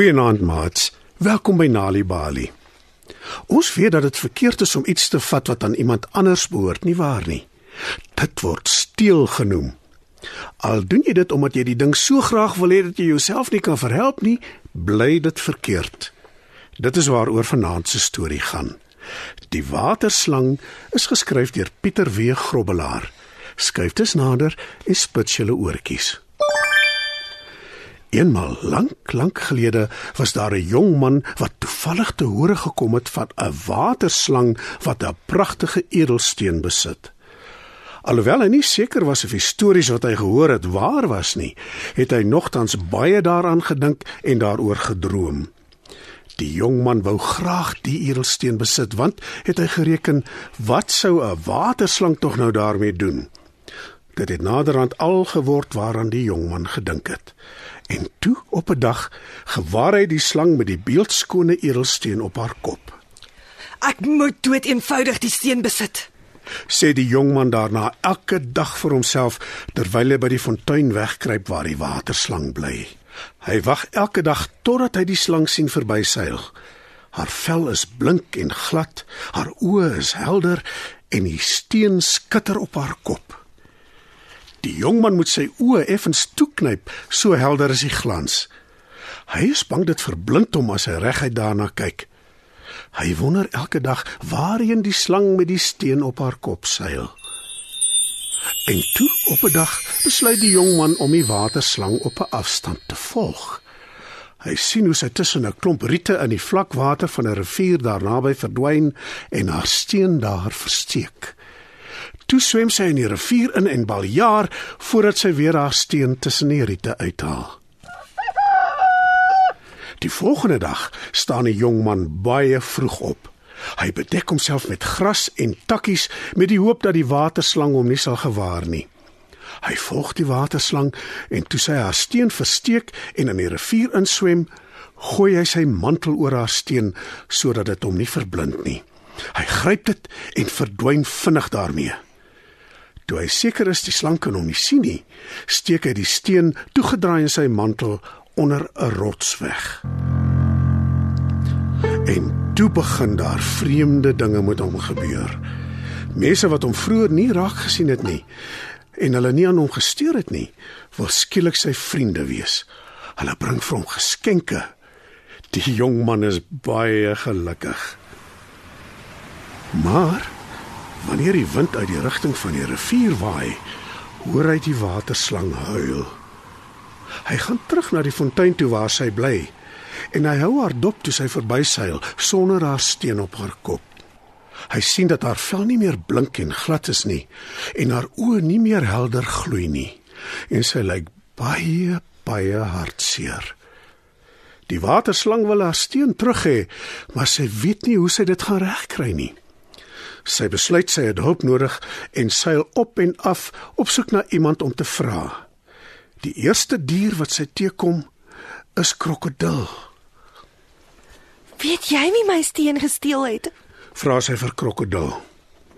Goeienaand, maats. Welkom by Nali Bali. Ons weet dat dit verkeerd is om iets te vat wat aan iemand anders behoort, nie waar nie? Dit word steel genoem. Al doen jy dit omdat jy die ding so graag wil hê dat jy jouself nie kan verhelp nie, bly dit verkeerd. Dit is waaroor vanaand se storie gaan. Die waterslang is geskryf deur Pieter W. Grobbelaar. Skuif dus nader en spits julle oortjies. Eenmal lank, lank gelede was daar 'n jong man wat toevallig te hore gekom het van 'n waterslang wat 'n pragtige edelsteen besit. Alhoewel hy nie seker was of die stories wat hy gehoor het waar was nie, het hy nogtans baie daaraan gedink en daaroor gedroom. Die jong man wou graag die edelsteen besit want het hy gereken wat sou 'n waterslang tog nou daarmee doen? Dit het naderhand al geword waaraan die jong man gedink het. En toe op 'n dag gewaar hy die slang met die beeldskone edelsteen op haar kop. Ek moet dood eenvoudig die steen besit. Sê die jong man daarna elke dag vir homself terwyl hy by die fontein wegkruip waar die waterslang bly. Hy wag elke dag totdat hy die slang sien verbyseil. Haar vel is blink en glad, haar oë is helder en die steen skitter op haar kop. Die jongman moet sy oë effens toeknyp, so helder is die glans. Hy is bang dit verblind hom as hy reguit daarna kyk. Hy wonder elke dag waarheen die slang met die steen op haar kop seil. En toe op 'n dag besluit die jongman om die waterslang op 'n afstand te volg. Hy sien hoe sy tussen 'n klomp riete in die vlak water van 'n rivier daar naby verdwyn en haar steen daar versteek. Toe swem sy in die rivier in en baljaar voordat sy weer haar steen tussen die riete uithaal. Die volgende dag staan 'n jong man baie vroeg op. Hy bedek homself met gras en takkies met die hoop dat die waterslang hom nie sal gewaar nie. Hy volg die waterslang en toe sy haar steen versteek en in die rivier inswem, gooi hy sy mantel oor haar steen sodat dit hom nie verblind nie. Hy gryp dit en verdwyn vinnig daarmee. Toe hy seker is die slang kan hom nie sien nie, steek hy die steen toegedraai in sy mantel onder 'n rots weg. En toe begin daar vreemde dinge met hom gebeur. Mense wat hom vroeër nie raak gesien het nie en hulle nie aan hom gesteer het nie, wil skielik sy vriende wees. Hulle bring vir hom geskenke. Die jong man is baie gelukkig. Maar wanneer die wind uit die rigting van die rivier waai, hoor hy die waterslang huil. Hy gaan terug na die fontein toe waar sy bly en hy hou haar dop toe sy verbyseil sonder haar steen op haar kop. Hy sien dat haar vel nie meer blink en glad is nie en haar oë nie meer helder gloei nie en sy lyk baie baie hartseer. Die waterslang wil haar steen terug hê, maar sy weet nie hoe sy dit gaan regkry nie. Sy besluit sy het hulp nodig en seil op en af op soek na iemand om te vra. Die eerste dier wat sy teekom is krokodil. Weet jy wie my steen gesteel het? Vra sy vir krokodil.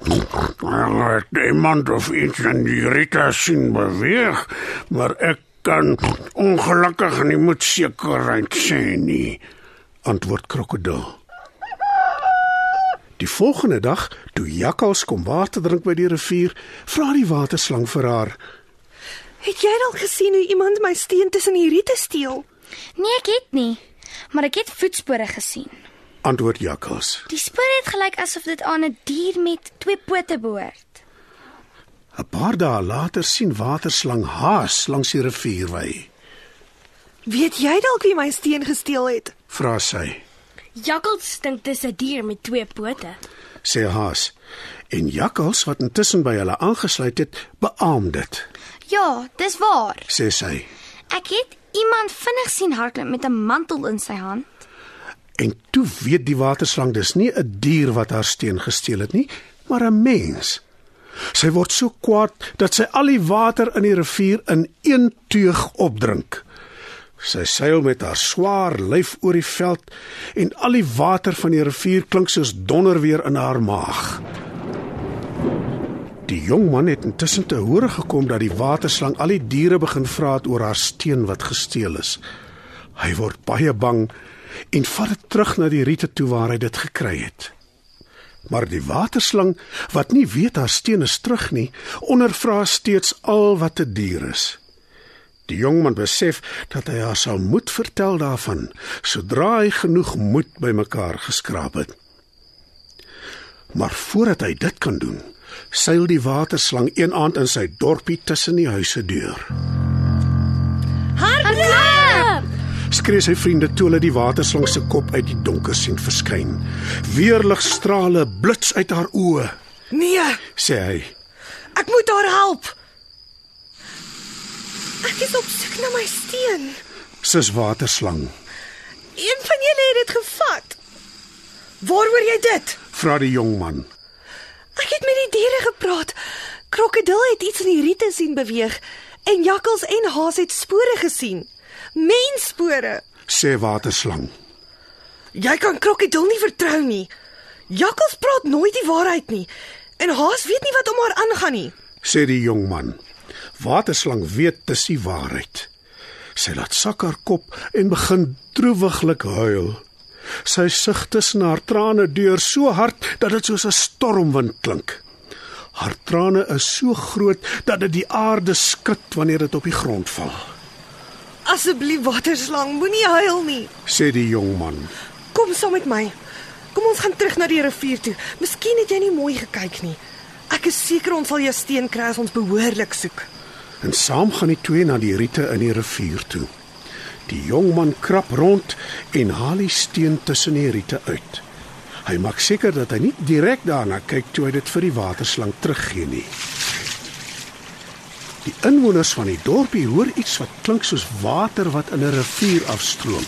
Het iemand of iets in die riete sien beweeg, maar ek kan ongelukkig nie met sekerheid sê nie, antwoord krokodil. Die volgende dag, toe jakkals kom water drink by die rivier, vra die waterslang vir haar: Het jy dalk gesien hoe iemand my steen tussen die riete steel? Nee, ek het nie, maar ek het voetspore gesien. Antwoord jakkals. Die spore het gelyk asof dit aan 'n dier met twee pote behoort. 'n Paar dae later sien waterslang haas langs die rivier wy. Weet jy dalk wie my steen gesteel het? Vra sy. Jakkals dink dis 'n dier met twee pote. Sê haas. En jakkals wat intussen by hulle aangesluit het, beamoen dit. Ja, dis waar. Sê sy. Ek het iemand vinnig sien hardloop met 'n mantel in sy hand. En toe weet die waterslang dis nie 'n dier wat haar steen gesteel het nie, maar 'n mens. Sy word so kwaad dat sy al die water in die rivier in een teug opdrink. Sy seil met haar swaar lyf oor die veld en al die water van die rivier klink soos donder weer in haar maag. Die jong man het intussen te hore gekom dat die waterslang al die diere begin vra het oor haar steen wat gesteel is. Hy word baie bang en vat dit terug na die riete toe waar hy dit gekry het. Maar die waterslang, wat nie weet haar steen is terug nie, ondervra steeds al wat te duur is. Die jongman besef dat hy haar sal moet vertel daarvan sodra hy genoeg moed bymekaar geskraap het. Maar voordat hy dit kan doen, seil die waterslang een aand in sy dorpie tussen die huise deur. Hardloop! Skree sy vriende toe hulle die waterslang se kop uit die donker sien verskyn. Weerligstrale blits uit haar oë, Nee, sê hy. ek moet haar help. Ek is op soek na my steen. Sis waterslang, Een van julle het dit gevat. Waaroor jy dit? vra die jong man. Ek het met die diere gepraat. Krokodil het iets in die riete sien beweeg en jakkals en haas het spore gesien. Mensspore. Sê waterslang. Jy kan krokodil nie vertrou nie. Jakkals praat nooit die waarheid nie. En haas weet nie wat om haar aangaan nie. sê die jong man. Waterslang weet dis die waarheid. Sy laat sak haar kop en begin droewiglik huil. Sy sug tussen haar trane deur so hard dat dit soos 'n stormwind klink. Haar trane is so groot dat dit die aarde skud wanneer dit op die grond val, Asseblief waterslang, moenie huil nie. sê die jong man. Kom saam met my. Kom ons gaan terug na die rivier toe. Miskien het jy nie mooi gekyk nie. Ek is seker ons sal jou steen kry as ons behoorlik soek. En saam gaan die twee na die riete in die rivier toe. Die jong man krap rond en haal die steen tussen die riete uit. Hy maak seker dat hy nie direk daarna kyk toe hy dit vir die waterslang teruggee nie. Die inwoners van die dorpie hoor iets wat klink soos water wat in 'n rivier afstroom.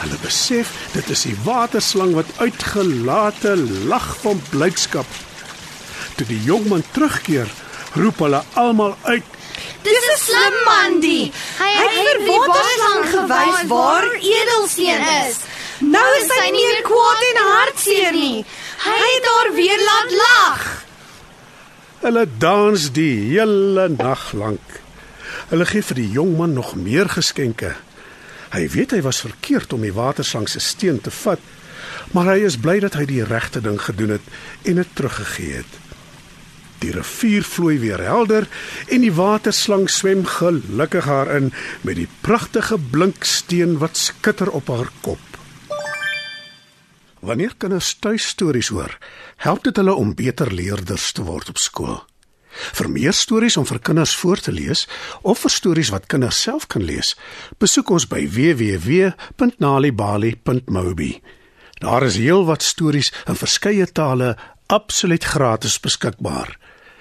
Hulle besef dit is die waterslang wat uitgelate lag van blydskap. Toe die jong man terugkeer, roep hulle almal uit Dis 'n slim man die. Hy het vir Waterslang gewys waar edelsteen is. Nou is hy nie meer kwaad en hartseer nie. Hy het haar weer laat lag. Hulle dans die hele nag lank. Hulle gee vir die jong man nog meer geskenke. Hy weet hy was verkeerd om die waterslang se steen te vat, maar hy is bly dat hy die regte ding gedoen het en dit teruggegee het. Die rivier vloei weer helder en die waterslang swem gelukkig daarin met die pragtige blink steen wat skitter op haar kop. Wanneer kinders tuistories hoor, help dit hulle om beter leerders te word op skool. Vir meer stories om vir kinders voor te lees of vir stories wat kinders self kan lees, besoek ons by www.nalibali.mobi. Daar is heelwat stories in verskeie tale absoluut gratis beskikbaar.